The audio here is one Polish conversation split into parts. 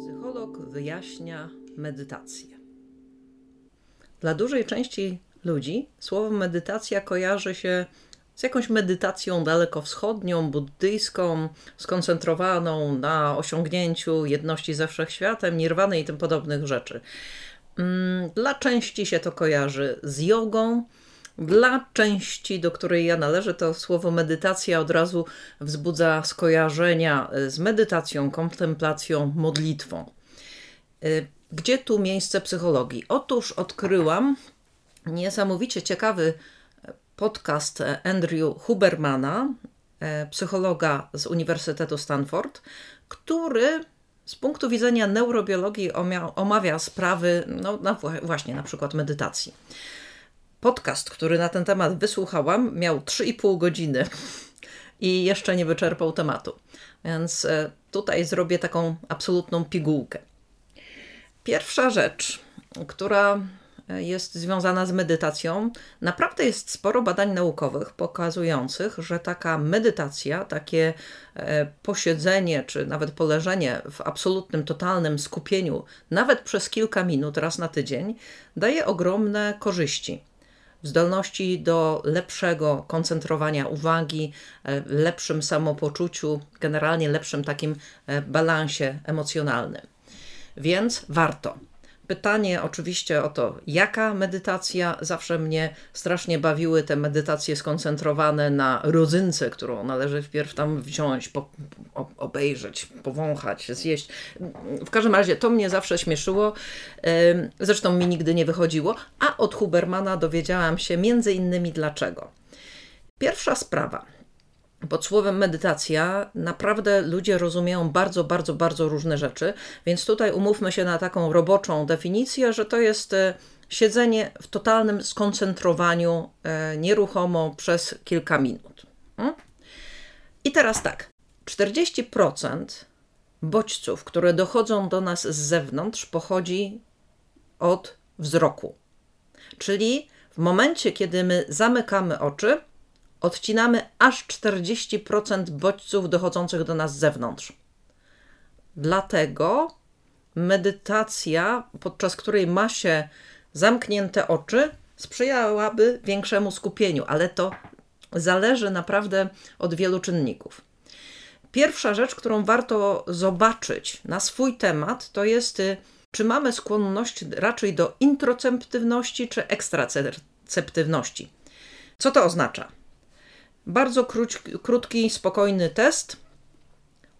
Psycholog wyjaśnia medytację. Dla dużej części ludzi słowo medytacja kojarzy się z jakąś medytacją dalekowschodnią, buddyjską, skoncentrowaną na osiągnięciu jedności ze wszechświatem, nirwany i tym podobnych rzeczy. Mm, dla części się to kojarzy z jogą, dla części, do której ja należę, to słowo medytacja od razu wzbudza skojarzenia z medytacją, kontemplacją, modlitwą. Y, gdzie tu miejsce psychologii? Otóż odkryłam niesamowicie ciekawy podcast Andrew Hubermana, psychologa z Uniwersytetu Stanford, który z punktu widzenia neurobiologii omawia sprawy, no, na, właśnie na przykład medytacji. Podcast, który na ten temat wysłuchałam, miał 3,5 godziny i jeszcze nie wyczerpał tematu. Więc e, tutaj zrobię taką absolutną pigułkę. Pierwsza rzecz, która jest związana z medytacją. Naprawdę jest sporo badań naukowych pokazujących, że taka medytacja, takie e, posiedzenie czy nawet poleżenie w absolutnym, totalnym skupieniu, nawet przez kilka minut raz na tydzień, daje ogromne korzyści zdolności do lepszego koncentrowania uwagi, e, lepszym samopoczuciu, generalnie lepszym takim e, balansie emocjonalnym. Więc warto. Pytanie oczywiście o to, jaka medytacja. Zawsze mnie strasznie bawiły te medytacje skoncentrowane na rodzynce, którą należy wpierw tam wziąć, po, obejrzeć, powąchać, zjeść. W każdym razie to mnie zawsze śmieszyło. Zresztą mi nigdy nie wychodziło, a od Hubermana dowiedziałam się między innymi dlaczego. Pierwsza sprawa. Pod słowem medytacja naprawdę ludzie rozumieją bardzo, bardzo, bardzo różne rzeczy, więc tutaj umówmy się na taką roboczą definicję, że to jest e, siedzenie w totalnym skoncentrowaniu e, nieruchomo przez kilka minut. Hmm? I teraz tak, 40% bodźców, które dochodzą do nas z zewnątrz, pochodzi od wzroku. Czyli w momencie, kiedy my zamykamy oczy, odcinamy aż 40% bodźców dochodzących do nas z zewnątrz. Dlatego medytacja, podczas której ma się zamknięte oczy, sprzyjałaby większemu skupieniu, ale to zależy naprawdę od wielu czynników. Pierwsza rzecz, którą warto zobaczyć na swój temat, to jest, y, czy mamy skłonność raczej do introceptywności czy ekstraceptywności. Co to oznacza? Bardzo króć, krótki, spokojny test.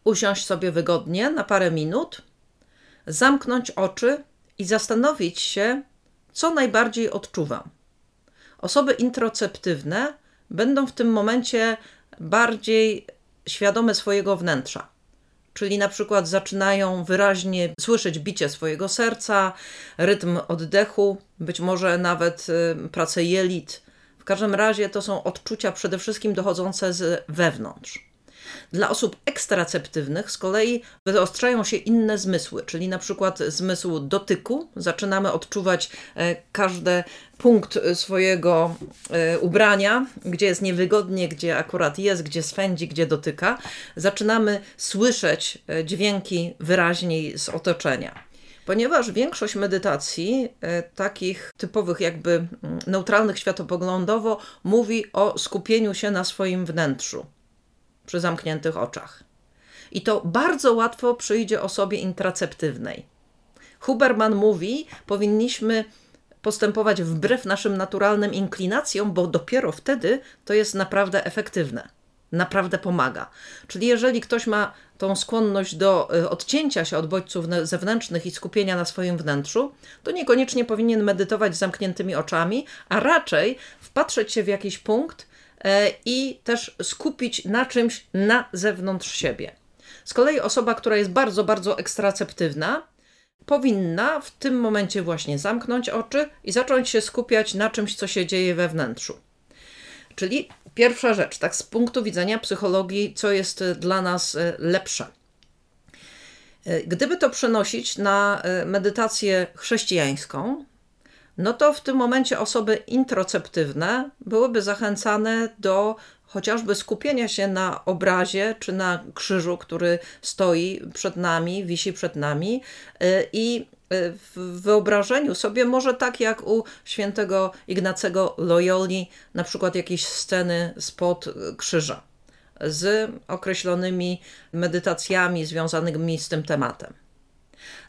Usiąść sobie wygodnie na parę minut, zamknąć oczy i zastanowić się, co najbardziej odczuwam. Osoby introceptywne będą w tym momencie bardziej świadome swojego wnętrza. Czyli na przykład zaczynają wyraźnie słyszeć bicie swojego serca, rytm oddechu, być może nawet y, pracę jelit, każdym razie to są odczucia przede wszystkim dochodzące z wewnątrz. Dla osób ekstraceptywnych z kolei wyostrzają się inne zmysły, czyli na przykład zmysł dotyku. Zaczynamy odczuwać e, każdy punkt swojego e, ubrania, gdzie jest niewygodnie, gdzie akurat jest, gdzie swędzi, gdzie dotyka. Zaczynamy słyszeć e, dźwięki wyraźniej z otoczenia. Ponieważ większość medytacji, e, takich typowych, jakby mm, neutralnych światopoglądowo, mówi o skupieniu się na swoim wnętrzu przy zamkniętych oczach. I to bardzo łatwo przyjdzie osobie intraceptywnej. Huberman mówi, powinniśmy postępować wbrew naszym naturalnym inklinacjom, bo dopiero wtedy to jest naprawdę efektywne naprawdę pomaga. Czyli jeżeli ktoś ma tą skłonność do y, odcięcia się od bodźców zewnętrznych i skupienia na swoim wnętrzu, to niekoniecznie powinien medytować z zamkniętymi oczami, a raczej wpatrzeć się w jakiś punkt e, i też skupić na czymś na zewnątrz siebie. Z kolei osoba, która jest bardzo, bardzo ekstraceptywna, powinna w tym momencie właśnie zamknąć oczy i zacząć się skupiać na czymś, co się dzieje we wnętrzu. Czyli pierwsza rzecz, tak z punktu widzenia psychologii, co jest e, dla nas e, lepsze. E, gdyby to przenosić na medytację chrześcijańską, no to w tym momencie osoby introceptywne byłyby zachęcane do chociażby skupienia się na obrazie czy na krzyżu, który stoi przed nami, wisi przed nami i w wyobrażeniu sobie, może tak jak u świętego Ignacego Loyoli, na przykład jakieś sceny spod krzyża z określonymi medytacjami związanymi z tym tematem.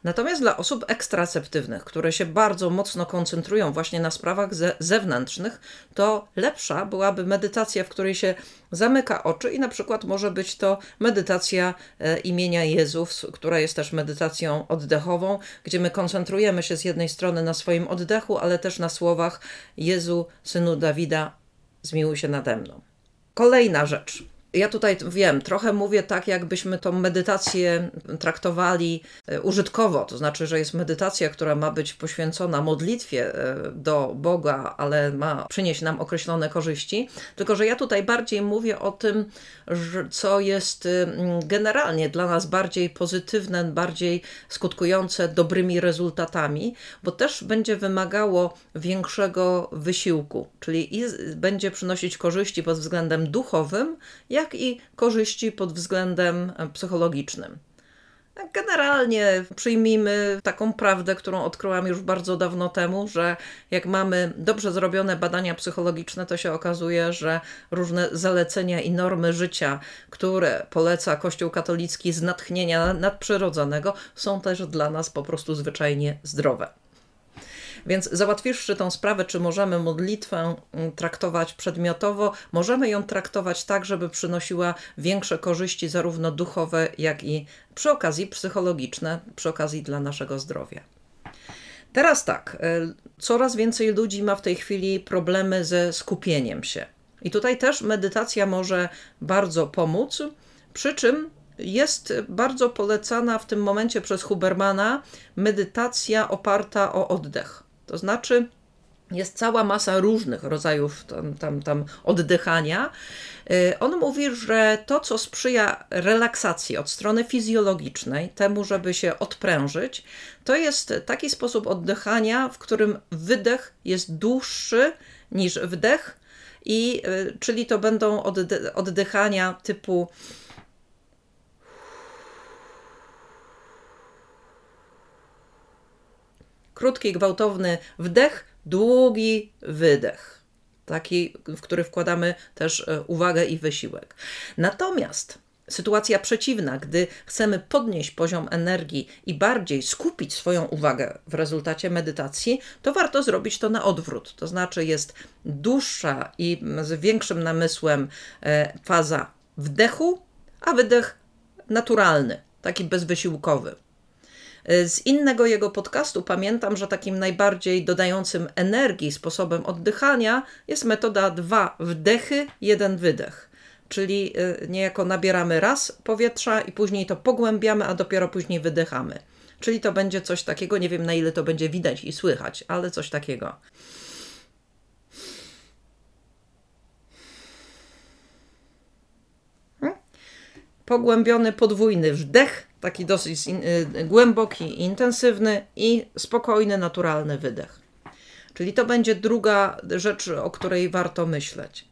Natomiast dla osób ekstraceptywnych, które się bardzo mocno koncentrują właśnie na sprawach ze zewnętrznych, to lepsza byłaby medytacja, w której się zamyka oczy i na przykład może być to medytacja e, imienia Jezów, która jest też medytacją oddechową, gdzie my koncentrujemy się z jednej strony na swoim oddechu, ale też na słowach Jezu, synu Dawida, zmiłuj się nade mną. Kolejna rzecz ja tutaj wiem, trochę mówię tak, jakbyśmy tą medytację traktowali e, użytkowo, to znaczy, że jest medytacja, która ma być poświęcona modlitwie e, do Boga, ale ma przynieść nam określone korzyści. Tylko, że ja tutaj bardziej mówię o tym, co jest y, generalnie dla nas bardziej pozytywne, bardziej skutkujące dobrymi rezultatami, bo też będzie wymagało większego wysiłku, czyli będzie przynosić korzyści pod względem duchowym, jak i korzyści pod względem e, psychologicznym. Generalnie przyjmijmy taką prawdę, którą odkryłam już bardzo dawno temu, że jak mamy dobrze zrobione badania psychologiczne, to się okazuje, że różne zalecenia i normy życia, które poleca Kościół katolicki z natchnienia nadprzyrodzonego, są też dla nas po prostu zwyczajnie zdrowe. Więc załatwiwszy tą sprawę, czy możemy modlitwę mm, traktować przedmiotowo, możemy ją traktować tak, żeby przynosiła większe korzyści, zarówno duchowe, jak i przy okazji psychologiczne, przy okazji dla naszego zdrowia. Teraz tak, y, coraz więcej ludzi ma w tej chwili problemy ze skupieniem się. I tutaj też medytacja może bardzo pomóc, przy czym jest bardzo polecana w tym momencie przez Hubermana medytacja oparta o oddech. To znaczy, jest cała masa różnych rodzajów tam, tam, tam oddychania. Y, on mówi, że to, co sprzyja relaksacji od strony fizjologicznej, temu, żeby się odprężyć, to jest taki sposób oddychania, w którym wydech jest dłuższy niż wdech, i, y, czyli to będą oddychania typu krótki, gwałtowny wdech, długi wydech. Taki, w który wkładamy też e, uwagę i wysiłek. Natomiast sytuacja przeciwna, gdy chcemy podnieść poziom energii i bardziej skupić swoją uwagę w rezultacie medytacji, to warto zrobić to na odwrót. To znaczy jest dłuższa i z większym namysłem e, faza wdechu, a wydech naturalny, taki bezwysiłkowy. Z innego jego podcastu pamiętam, że takim najbardziej dodającym energii sposobem oddychania jest metoda dwa wdechy, jeden wydech. Czyli y, niejako nabieramy raz powietrza i później to pogłębiamy, a dopiero później wydychamy. Czyli to będzie coś takiego, nie wiem na ile to będzie widać i słychać, ale coś takiego. Hmm? Pogłębiony podwójny wdech, taki dosyć y, głęboki, intensywny i spokojny, naturalny wydech. Czyli to będzie druga rzecz, o której warto myśleć.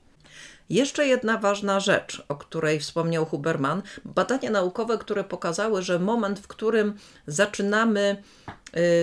Jeszcze jedna ważna rzecz, o której wspomniał Huberman, badania naukowe, które pokazały, że moment, w którym zaczynamy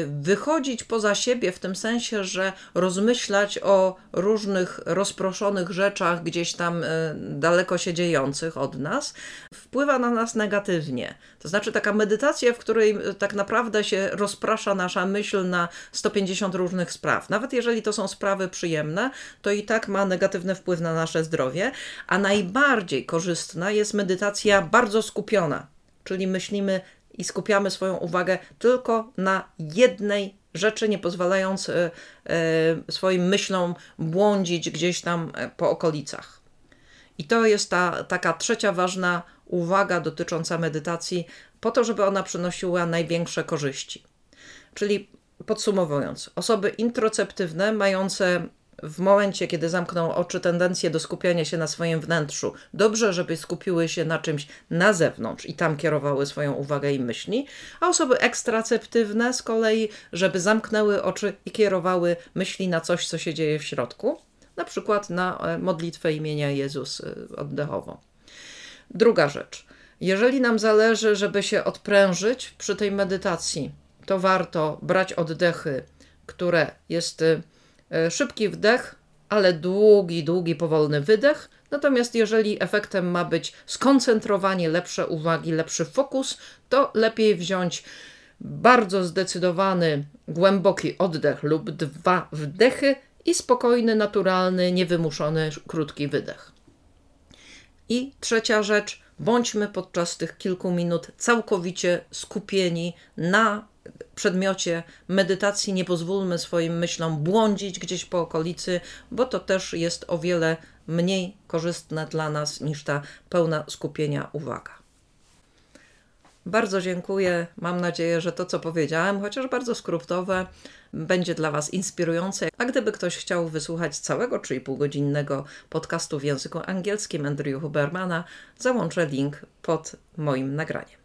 wychodzić poza siebie w tym sensie, że rozmyślać o różnych rozproszonych rzeczach gdzieś tam y, daleko się dziejących od nas, wpływa na nas negatywnie. To znaczy taka medytacja, w której y, tak naprawdę się rozprasza nasza myśl na 150 różnych spraw. Nawet jeżeli to są sprawy przyjemne, to i tak ma negatywny wpływ na nasze zdrowie, a najbardziej korzystna jest medytacja bardzo skupiona. Czyli myślimy i skupiamy swoją uwagę tylko na jednej rzeczy, nie pozwalając e, e, swoim myślom błądzić gdzieś tam e, po okolicach. I to jest ta taka trzecia ważna uwaga dotycząca medytacji, po to, żeby ona przynosiła największe korzyści. Czyli podsumowując, osoby introceptywne, mające w momencie, kiedy zamkną oczy, tendencję do skupiania się na swoim wnętrzu. Dobrze, żeby skupiły się na czymś na zewnątrz i tam kierowały swoją uwagę i myśli, a osoby ekstraceptywne z kolei, żeby zamknęły oczy i kierowały myśli na coś, co się dzieje w środku, na przykład na e, modlitwę imienia Jezus e, oddechową. Druga rzecz. Jeżeli nam zależy, żeby się odprężyć przy tej medytacji, to warto brać oddechy, które jest e, szybki wdech, ale długi, długi, powolny wydech. Natomiast jeżeli efektem ma być skoncentrowanie, lepsze uwagi, lepszy fokus, to lepiej wziąć bardzo zdecydowany, głęboki oddech lub dwa wdechy i spokojny, naturalny, niewymuszony, krótki wydech. I trzecia rzecz, bądźmy podczas tych kilku minut całkowicie skupieni na przedmiocie medytacji. Nie pozwólmy swoim myślom błądzić gdzieś po okolicy, bo to też jest o wiele mniej korzystne dla nas niż ta pełna skupienia uwaga. Bardzo dziękuję. Mam nadzieję, że to, co powiedziałem, chociaż bardzo skrótowe, będzie dla Was inspirujące. A gdyby ktoś chciał wysłuchać całego 3,5 godzinnego podcastu w języku angielskim Andrew Hubermana, załączę link pod moim nagraniem.